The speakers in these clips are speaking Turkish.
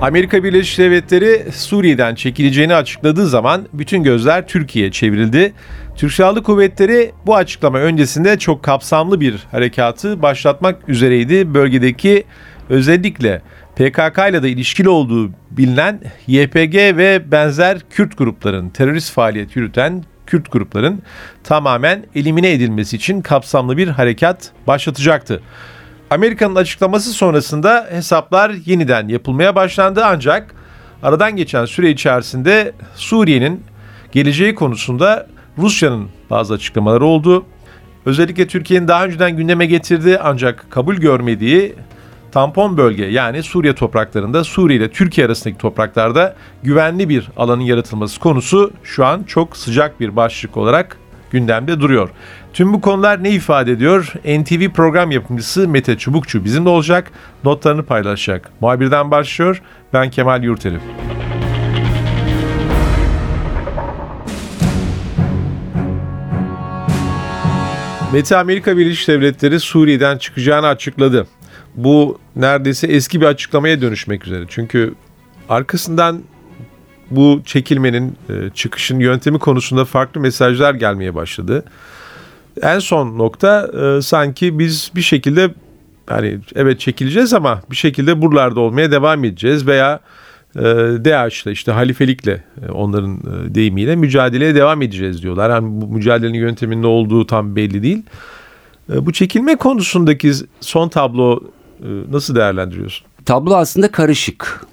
Amerika Birleşik Devletleri Suriye'den çekileceğini açıkladığı zaman bütün gözler Türkiye'ye çevrildi. Türk Silahlı Kuvvetleri bu açıklama öncesinde çok kapsamlı bir harekatı başlatmak üzereydi. Bölgedeki özellikle PKK ile de ilişkili olduğu bilinen YPG ve benzer Kürt grupların terörist faaliyet yürüten Kürt grupların tamamen elimine edilmesi için kapsamlı bir harekat başlatacaktı. Amerika'nın açıklaması sonrasında hesaplar yeniden yapılmaya başlandı ancak aradan geçen süre içerisinde Suriye'nin geleceği konusunda Rusya'nın bazı açıklamaları oldu. Özellikle Türkiye'nin daha önceden gündeme getirdiği ancak kabul görmediği tampon bölge yani Suriye topraklarında Suriye ile Türkiye arasındaki topraklarda güvenli bir alanın yaratılması konusu şu an çok sıcak bir başlık olarak gündemde duruyor. Tüm bu konular ne ifade ediyor? NTV program yapımcısı Mete Çubukçu bizimle olacak, notlarını paylaşacak. Muhabirden başlıyor, ben Kemal Yurtelif. Mete Amerika Birleşik Devletleri Suriye'den çıkacağını açıkladı. Bu neredeyse eski bir açıklamaya dönüşmek üzere. Çünkü arkasından bu çekilmenin, e, çıkışın yöntemi konusunda farklı mesajlar gelmeye başladı. En son nokta e, sanki biz bir şekilde hani evet çekileceğiz ama bir şekilde buralarda olmaya devam edeceğiz veya e, DAEŞ'le işte halifelikle onların deyimiyle mücadeleye devam edeceğiz diyorlar. Yani bu mücadelenin yönteminin ne olduğu tam belli değil. Bu çekilme konusundaki son tablo nasıl değerlendiriyorsun? Tablo aslında karışık.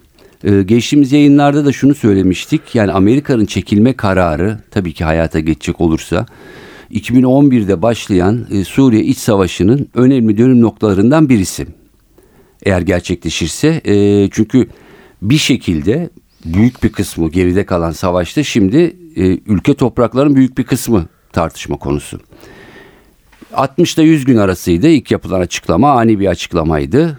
Ee, geçtiğimiz yayınlarda da şunu söylemiştik. Yani Amerika'nın çekilme kararı tabii ki hayata geçecek olursa 2011'de başlayan e, Suriye iç savaşının önemli dönüm noktalarından birisi. Eğer gerçekleşirse e, çünkü bir şekilde büyük bir kısmı geride kalan savaşta şimdi e, ülke topraklarının büyük bir kısmı tartışma konusu. 60 ile 100 gün arasıydı ilk yapılan açıklama ani bir açıklamaydı.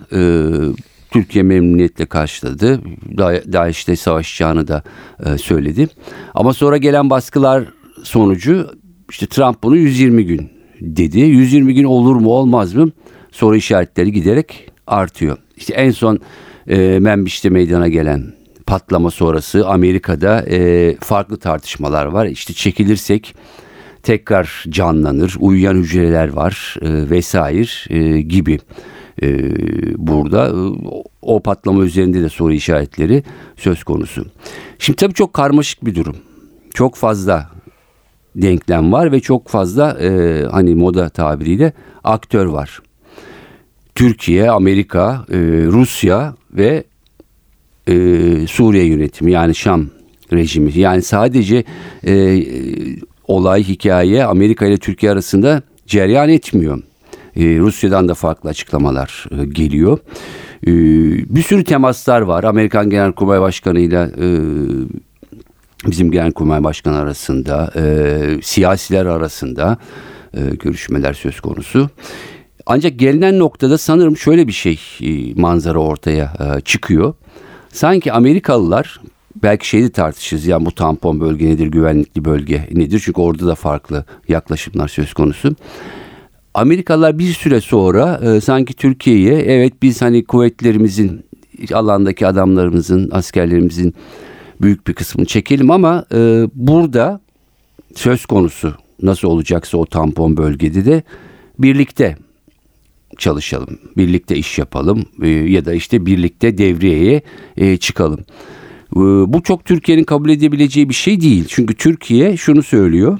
Türkiye memnuniyetle karşıladı. Da DAEŞ'te savaşacağını da söyledi. Ama sonra gelen baskılar sonucu işte Trump bunu 120 gün dedi. 120 gün olur mu olmaz mı? Soru işaretleri giderek artıyor. İşte en son e, Menbiş'te meydana gelen patlama sonrası Amerika'da e, farklı tartışmalar var. İşte çekilirsek tekrar canlanır, uyuyan hücreler var e, vesaire e, gibi e, burada. O patlama üzerinde de soru işaretleri söz konusu. Şimdi tabii çok karmaşık bir durum. Çok fazla denklem var ve çok fazla e, hani moda tabiriyle aktör var. Türkiye, Amerika, e, Rusya ve e, Suriye yönetimi yani Şam rejimi. Yani sadece e, olay hikaye Amerika ile Türkiye arasında cereyan etmiyor. E, Rusya'dan da farklı açıklamalar e, geliyor. E, bir sürü temaslar var. Amerikan Genelkurmay Başkanı ile bizim Genelkurmay Başkanı arasında, siyasiler arasında görüşmeler söz konusu. Ancak gelinen noktada sanırım şöyle bir şey manzara ortaya çıkıyor. Sanki Amerikalılar belki şeyi tartışırız yani bu tampon bölge nedir, güvenlikli bölge nedir? Çünkü orada da farklı yaklaşımlar söz konusu. Amerikalılar bir süre sonra e, sanki Türkiye'ye evet biz hani kuvvetlerimizin alandaki adamlarımızın, askerlerimizin büyük bir kısmını çekelim ama e, burada söz konusu nasıl olacaksa o tampon bölgede de birlikte çalışalım, birlikte iş yapalım e, ya da işte birlikte devriyeye e, çıkalım. E, bu çok Türkiye'nin kabul edebileceği bir şey değil. Çünkü Türkiye şunu söylüyor.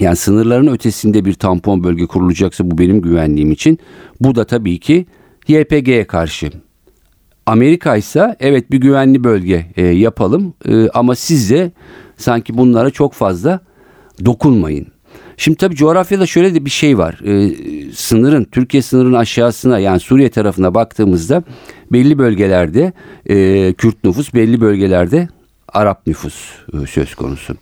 Yani sınırların ötesinde bir tampon bölge kurulacaksa bu benim güvenliğim için. Bu da tabii ki YPG'ye karşı. Amerika ise evet bir güvenli bölge e, yapalım e, ama siz de sanki bunlara çok fazla dokunmayın. Şimdi tabii coğrafyada şöyle de bir şey var. E, sınırın, Türkiye sınırının aşağısına yani Suriye tarafına baktığımızda belli bölgelerde e, Kürt nüfus belli bölgelerde Arap nüfus e, söz konusu.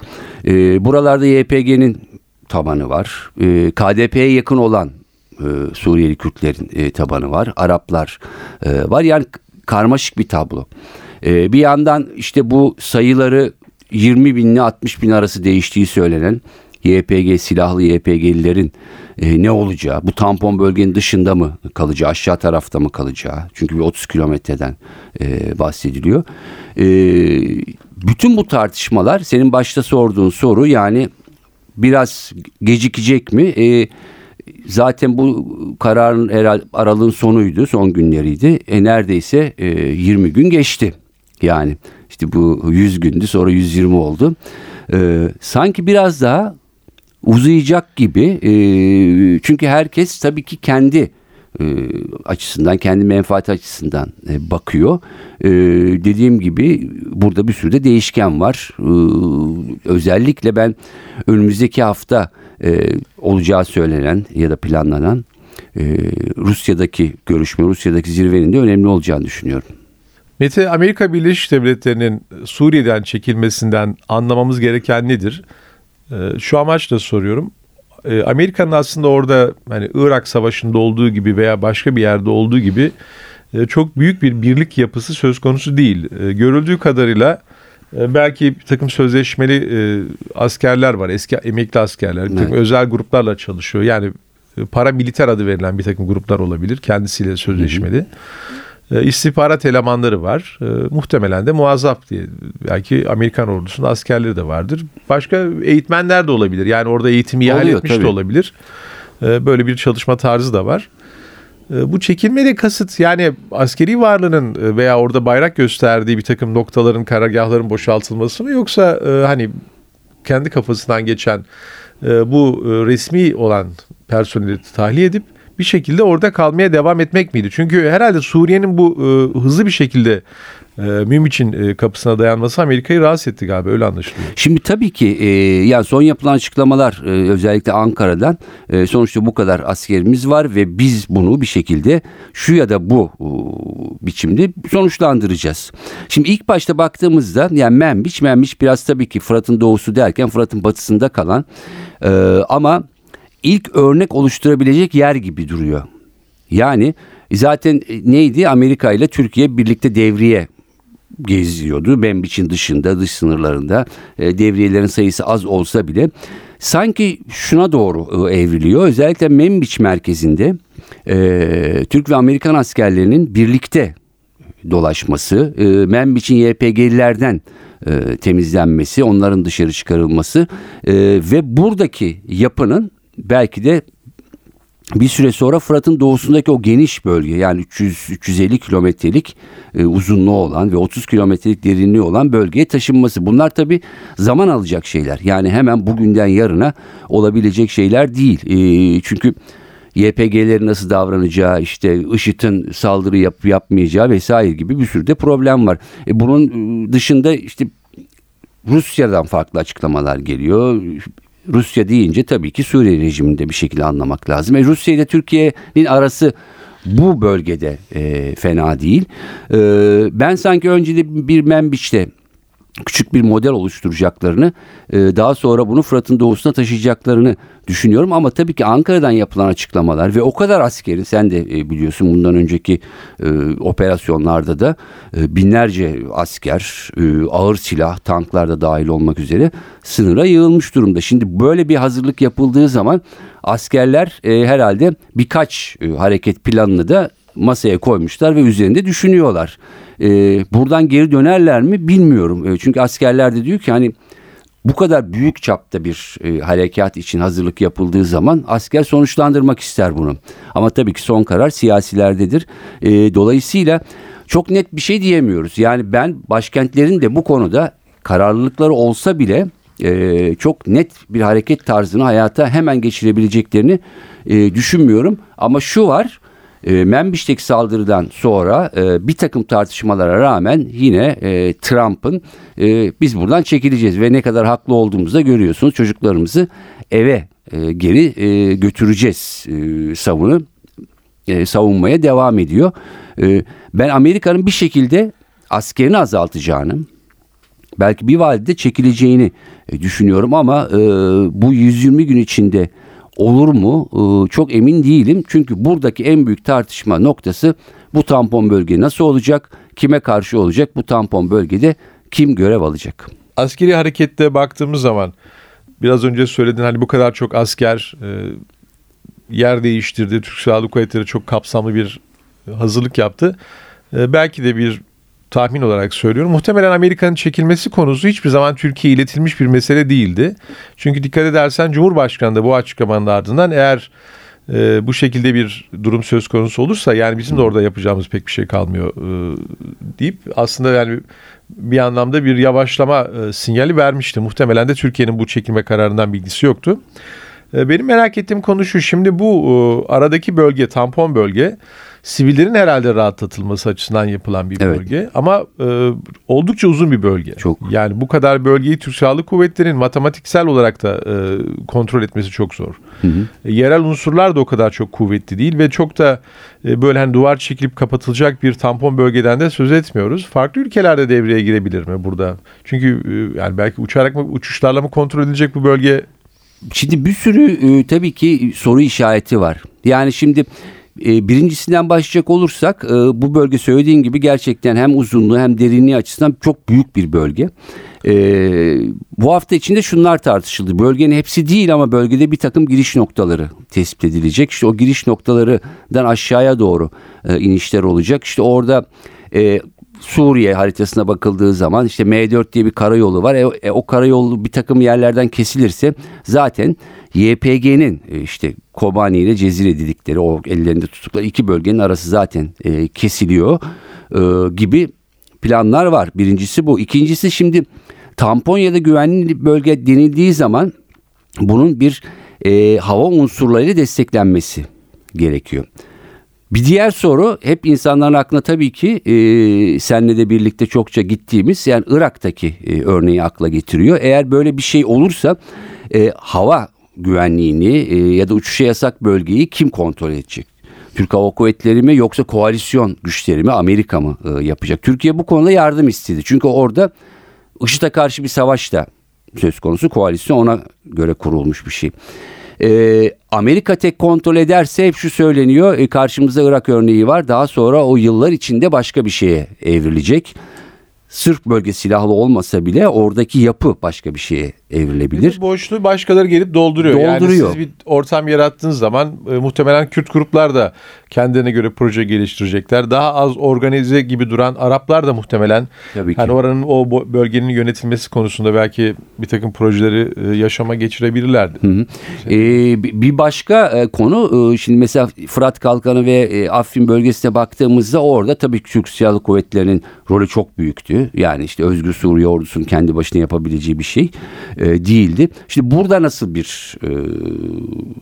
E, buralarda YPG'nin tabanı var. E, KDP'ye yakın olan e, Suriyeli Kürtlerin e, tabanı var. Araplar e, var. Yani karmaşık bir tablo. E, bir yandan işte bu sayıları 20 bin ile 60 bin arası değiştiği söylenen YPG silahlı YPG'lilerin e, ne olacağı, bu tampon bölgenin dışında mı kalacağı, aşağı tarafta mı kalacağı, çünkü bir 30 kilometreden e, bahsediliyor. E, bütün bu tartışmalar senin başta sorduğun soru yani biraz gecikecek mi? E, zaten bu kararın aralığın sonuydu, son günleriydi. E, neredeyse e, 20 gün geçti. Yani işte bu 100 gündü sonra 120 oldu. E, sanki biraz daha uzayacak gibi. E, çünkü herkes tabii ki kendi e, açısından, kendi menfaati açısından e, bakıyor. E, dediğim gibi burada bir sürü de değişken var. E, özellikle ben önümüzdeki hafta e, olacağı söylenen ya da planlanan e, Rusya'daki görüşme, Rusya'daki zirvenin de önemli olacağını düşünüyorum. Mete, Amerika Birleşik Devletleri'nin Suriye'den çekilmesinden anlamamız gereken nedir? Ee, şu amaçla soruyorum. Ee, Amerika'nın aslında orada hani Irak Savaşı'nda olduğu gibi veya başka bir yerde olduğu gibi e, çok büyük bir birlik yapısı söz konusu değil. E, görüldüğü kadarıyla e, belki bir takım sözleşmeli askerler var, eski emekli askerler, bir takım evet. özel gruplarla çalışıyor. Yani para militer adı verilen bir takım gruplar olabilir kendisiyle sözleşmeli. Hı hı e, istihbarat elemanları var. E, muhtemelen de muazzaf diye. Belki Amerikan ordusunda askerleri de vardır. Başka eğitmenler de olabilir. Yani orada eğitimi ihale etmiş tabii. de olabilir. E, böyle bir çalışma tarzı da var. E, bu çekilme de kasıt yani askeri varlığının e, veya orada bayrak gösterdiği bir takım noktaların, karargahların boşaltılması mı yoksa e, hani kendi kafasından geçen e, bu e, resmi olan personeli tahliye edip bir şekilde orada kalmaya devam etmek miydi? Çünkü herhalde Suriye'nin bu e, hızlı bir şekilde e, Münbiç'in e, kapısına dayanması Amerika'yı rahatsız etti galiba öyle anlaşılıyor. Şimdi tabii ki e, yani son yapılan açıklamalar e, özellikle Ankara'dan e, sonuçta bu kadar askerimiz var ve biz bunu bir şekilde şu ya da bu e, biçimde sonuçlandıracağız. Şimdi ilk başta baktığımızda yani Menbiç, Menbiç biraz tabii ki Fırat'ın doğusu derken Fırat'ın batısında kalan e, ama ilk örnek oluşturabilecek yer gibi duruyor. Yani zaten e, neydi Amerika ile Türkiye birlikte devriye geziyordu. Membiç'in dışında, dış sınırlarında e, devriyelerin sayısı az olsa bile sanki şuna doğru e, evriliyor. Özellikle Membiç merkezinde Türk ve Amerikan askerlerinin birlikte dolaşması, e, Membiç'in YPG'lilerden temizlenmesi, onların dışarı çıkarılması ve buradaki yapının belki de bir süre sonra Fırat'ın doğusundaki o geniş bölge yani 300-350 kilometrelik e, uzunluğu olan ve 30 kilometrelik derinliği olan bölgeye taşınması. Bunlar tabi zaman alacak şeyler. Yani hemen bugünden yarına olabilecek şeyler değil. E, çünkü YPG'lerin nasıl davranacağı, işte IŞİD'in saldırı yap yapmayacağı vesaire gibi bir sürü de problem var. E, bunun ıı, dışında işte Rusya'dan farklı açıklamalar geliyor. Rusya deyince tabii ki Suriye rejiminde bir şekilde anlamak lazım. E, Rusya ile Türkiye'nin arası bu bölgede e, fena değil. E, ben sanki önce de bir Menbiç'te küçük bir model oluşturacaklarını e, daha sonra bunu Fırat'ın doğusuna taşıyacaklarını düşünüyorum. Ama tabii ki Ankara'dan yapılan açıklamalar ve o kadar askerin sen de e, biliyorsun bundan önceki e, operasyonlarda da binlerce asker ağır silah tanklarda dahil olmak üzere sınıra yığılmış durumda. Şimdi böyle bir hazırlık yapıldığı zaman askerler herhalde birkaç hareket planını da masaya koymuşlar ve üzerinde düşünüyorlar. E, buradan geri dönerler mi bilmiyorum. E, çünkü askerler de diyor ki hani bu kadar büyük çapta bir e, harekat için hazırlık yapıldığı zaman asker sonuçlandırmak ister bunu. Ama tabii ki son karar siyasilerdedir. E, dolayısıyla çok net bir şey diyemiyoruz. Yani ben başkentlerin de bu konuda kararlılıkları olsa bile e, çok net bir hareket tarzını hayata hemen geçirebileceklerini e, düşünmüyorum. Ama şu var e, Menbiş'teki saldırıdan sonra e, bir takım tartışmalara rağmen yine e, Trump'ın e, biz buradan çekileceğiz ve ne kadar haklı olduğumuzu da görüyorsunuz. Çocuklarımızı eve geri götüreceğiz savunu savunmaya devam ediyor. Ben Amerika'nın bir şekilde askerini azaltacağını belki bir vadede çekileceğini düşünüyorum ama bu 120 gün içinde olur mu e, çok emin değilim. Çünkü buradaki en büyük tartışma noktası bu tampon bölge nasıl olacak, kime karşı olacak, bu tampon bölgede kim görev alacak? Askeri harekette baktığımız zaman biraz önce söyledin hani bu kadar çok asker e, yer değiştirdi. Türk Silahlı Kuvvetleri çok kapsamlı bir hazırlık yaptı. E, belki de bir tahmin olarak söylüyorum. Muhtemelen Amerika'nın çekilmesi konusu hiçbir zaman Türkiye'ye iletilmiş bir mesele değildi. Çünkü dikkat edersen Cumhurbaşkanı da bu açıklamanın ardından eğer e, bu şekilde bir durum söz konusu olursa yani bizim de orada yapacağımız pek bir şey kalmıyor e, deyip aslında yani bir anlamda bir yavaşlama e, sinyali vermişti. Muhtemelen de Türkiye'nin bu çekilme kararından bilgisi yoktu. E, benim merak ettiğim konu şu. Şimdi bu e, aradaki bölge, tampon bölge sivillerin herhalde rahatlatılması açısından yapılan bir Evet. bölge. Ama e, oldukça uzun bir bölge. Çok. Yani bu kadar bölgeyi Türk Silahlı Kuvvetleri'nin matematiksel olarak da e, kontrol etmesi çok zor. E, yerel unsurlar da o kadar çok kuvvetli değil ve çok da e, böyle hani duvar çekilip kapatılacak bir tampon bölgeden de söz etmiyoruz. Farklı ülkelerde devreye girebilir mi burada? Çünkü e, yani belki uçarak mı uçuşlarla mı kontrol edilecek bu bölge? Şimdi bir sürü e, tabii ki soru işareti var. Yani şimdi e, birincisinden başlayacak olursak e, bu bölge söylediğin gibi gerçekten hem uzunluğu hem derinliği açısından çok büyük bir bölge. E, bu hafta içinde şunlar tartışıldı. Bölgenin hepsi değil ama bölgede bir takım giriş noktaları tespit edilecek. İşte o giriş noktalarından aşağıya doğru inişler olacak. İşte orada Suriye haritasına bakıldığı zaman işte M4 diye bir karayolu var. E, e, o karayolu bir takım yerlerden kesilirse zaten YPG'nin e, işte Kobani ile Cezire dedikleri o ellerinde tuttukları iki bölgenin arası zaten e, kesiliyor e, gibi planlar var. Birincisi bu. İkincisi şimdi tampon ya da güvenli bölge denildiği zaman bunun bir e, hava unsurlarıyla desteklenmesi gerekiyor. Bir diğer soru hep insanların aklına tabii ki e, senle de birlikte çokça gittiğimiz yani Irak'taki e, örneği akla getiriyor. Eğer böyle bir şey olursa e, hava güvenliğini e, ya da uçuşa yasak bölgeyi kim kontrol edecek? Türk Hava Kuvvetleri mi yoksa koalisyon güçleri mi Amerika mı e, yapacak? Türkiye bu konuda yardım istedi. Çünkü orada IŞİD'e karşı bir savaş da söz konusu. Koalisyon ona göre kurulmuş bir şey. Ee, Amerika tek kontrol ederse hep şu söyleniyor. e, karşımızda Irak örneği var. Daha sonra o yıllar içinde başka bir şeye evrilecek. Sırf bölge silahlı olmasa bile oradaki yapı başka bir şeye evrilebilir. Bu boşluğu başkaları gelip dolduruyor. Dolduruyor. Yani siz bir ortam yarattığınız zaman e, muhtemelen Kürt gruplar da kendilerine göre proje geliştirecekler. Daha az organize gibi duran Araplar da muhtemelen Tabii ki. hani oranın o bölgenin yönetilmesi konusunda belki bir takım projeleri e, yaşama geçirebilirlerdi. Ee, bi- bir başka e, konu e, şimdi mesela Fırat Kalkanı ve e, Afrin bölgesine baktığımızda orada tabii Türk Silahlı Kuvvetleri'nin rolü çok büyüktü. Yani işte Özgür Suriye ordusunun kendi başına yapabileceği bir şey e, değildi. Şimdi burada nasıl bir e,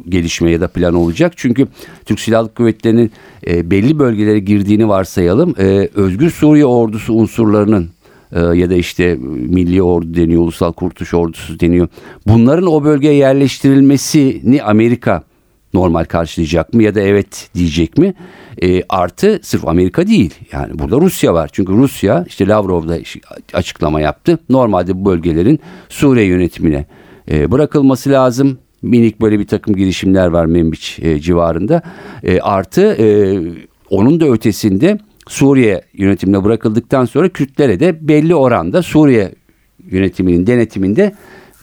gelişme ya da plan olacak? Çünkü Türk Silahlı Kuvvetleri'nin e, belli bölgelere girdiğini varsayalım. E, Özgür Suriye ordusu unsurlarının e, ya da işte Milli Ordu deniyor, Ulusal Kurtuluş Ordusu deniyor. Bunların o bölgeye yerleştirilmesini Amerika normal karşılayacak mı ya da evet diyecek mi? E, artı sırf Amerika değil. Yani burada Rusya var. Çünkü Rusya işte Lavrov da iş- açıklama yaptı. Normalde bu bölgelerin Suriye yönetimine e, bırakılması lazım. Minik böyle bir takım girişimler var Membiç e, civarında. E, artı e, onun da ötesinde Suriye yönetimine bırakıldıktan sonra Kürtlere de belli oranda Suriye yönetiminin denetiminde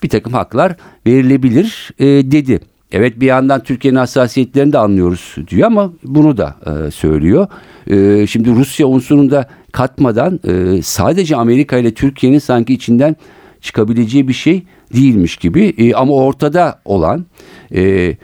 bir takım haklar verilebilir e, dedi. Evet bir yandan Türkiye'nin hassasiyetlerini de anlıyoruz diyor ama bunu da e, söylüyor. E, şimdi Rusya unsurunu da katmadan e, sadece Amerika ile Türkiye'nin sanki içinden çıkabileceği bir şey değilmiş gibi E, ama ortada olan e,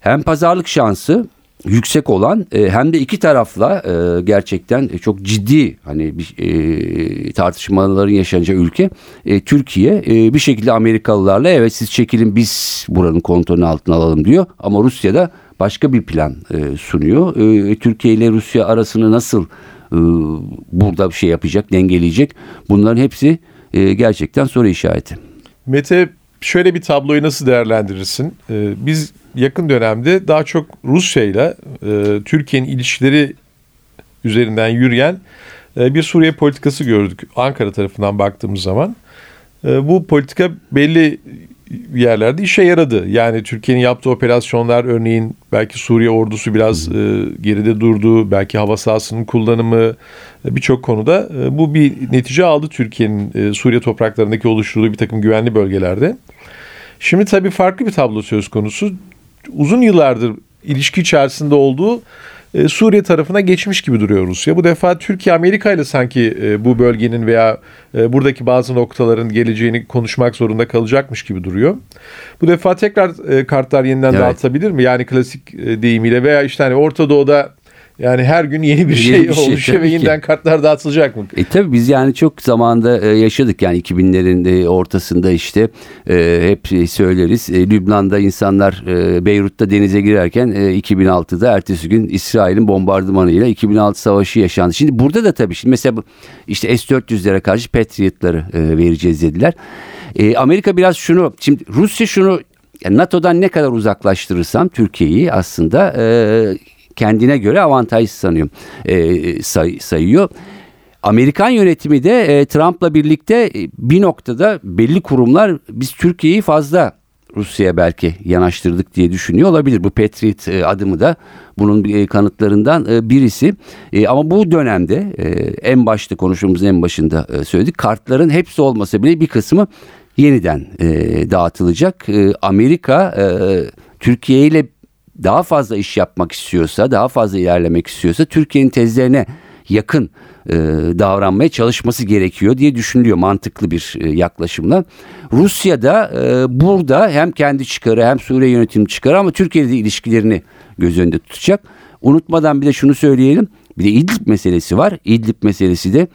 hem pazarlık şansı yüksek olan e, hem de iki tarafla e, gerçekten çok ciddi hani bir e, tartışmaların yaşanacağı ülke e, Türkiye e, bir şekilde Amerikalılarla evet siz çekilin biz buranın kontrolünü altına alalım diyor ama Rusya da başka bir plan e, sunuyor. E, Türkiye ile Rusya arasını nasıl e, burada bir şey yapacak, dengeleyecek bunların hepsi e, gerçekten soru işareti. Mete şöyle bir tabloyu nasıl değerlendirirsin? Ee, biz yakın dönemde daha çok Rusya ile e, Türkiye'nin ilişkileri üzerinden yürüyen e, bir Suriye politikası gördük Ankara tarafından baktığımız zaman. E, bu politika belli yerlerde işe yaradı. Yani Türkiye'nin yaptığı operasyonlar örneğin belki Suriye ordusu biraz e, geride durdu. Belki hava sahasının kullanımı e, birçok konuda e, bu bir netice aldı Türkiye'nin e, Suriye topraklarındaki oluşturduğu bir takım güvenli bölgelerde. Şimdi tabii farklı bir tablo söz konusu. Uzun yıllardır ilişki içerisinde olduğu e, Suriye tarafına geçmiş gibi duruyor Rusya. Bu defa Türkiye Amerika ile sanki e, bu bölgenin veya e, buradaki bazı noktaların geleceğini konuşmak zorunda kalacakmış gibi duruyor. Bu defa tekrar kartlar yeniden evet. dağıtabilir mi? Yani klasik deyimiyle veya işte hani Orta Doğu'da yani her gün yeni bir şey, yeni bir şey oluşuyor ve yeniden ki. kartlar dağıtılacak mı? E tabii biz yani çok zamanda e, yaşadık yani 2000'lerin ortasında işte e, hep söyleriz. E, Lübnan'da insanlar e, Beyrut'ta denize girerken e, 2006'da ertesi gün İsrail'in bombardımanıyla 2006 savaşı yaşandı. Şimdi burada da tabii şimdi mesela işte S-400'lere karşı Patriot'ları e, vereceğiz dediler. E, Amerika biraz şunu şimdi Rusya şunu NATO'dan ne kadar uzaklaştırırsam Türkiye'yi aslında e, kendine göre avantaj sanıyor, e, say, sayıyor. Amerikan yönetimi de e, Trump'la birlikte e, bir noktada belli kurumlar biz Türkiye'yi fazla Rusya'ya belki yanaştırdık diye düşünüyor olabilir. Bu Patriot e, adımı da bunun e, kanıtlarından birisi. Ama bu dönemde en başta konuşmamızın en başında söyledik. Kartların hepsi olmasa bile bir kısmı yeniden dağıtılacak. Amerika Türkiye ile daha fazla iş yapmak istiyorsa, daha fazla ilerlemek istiyorsa Türkiye'nin tezlerine yakın e, davranmaya çalışması gerekiyor diye düşünülüyor mantıklı bir e, yaklaşımla. Rusya da e, burada hem kendi çıkarı hem Suriye yönetimi çıkarı ama Türkiye'de ilişkilerini göz önünde tutacak. Unutmadan bir de şunu söyleyelim. Bir de İdlib meselesi var. İdlib meselesi de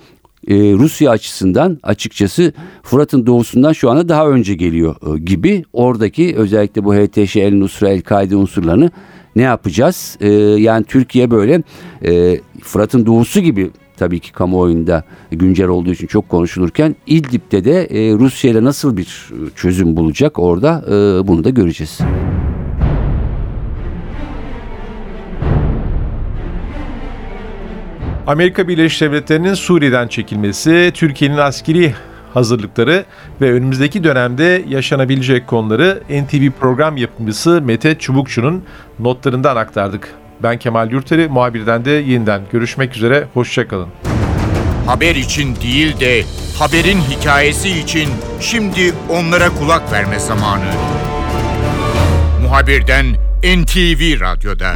e, Rusya açısından açıkçası Fırat'ın doğusundan şu anda daha önce geliyor e, gibi. Oradaki özellikle bu HTŞ, El Nusra, El Kaide unsurlarını ne yapacağız? E, yani Türkiye böyle e, Fırat'ın doğusu gibi tabii ki kamuoyunda güncel olduğu için çok konuşulurken İdlib'de de e, Rusya ile nasıl bir çözüm bulacak orada e, bunu da göreceğiz. Amerika Birleşik Devletleri'nin Suriye'den çekilmesi, Türkiye'nin askeri hazırlıkları ve önümüzdeki dönemde yaşanabilecek konuları NTV program yapımcısı Mete Çubukçu'nun notlarından aktardık. Ben Kemal Yurteri, muhabirden de yeniden görüşmek üzere, hoşçakalın. Haber için değil de haberin hikayesi için şimdi onlara kulak verme zamanı. Muhabirden NTV Radyo'da.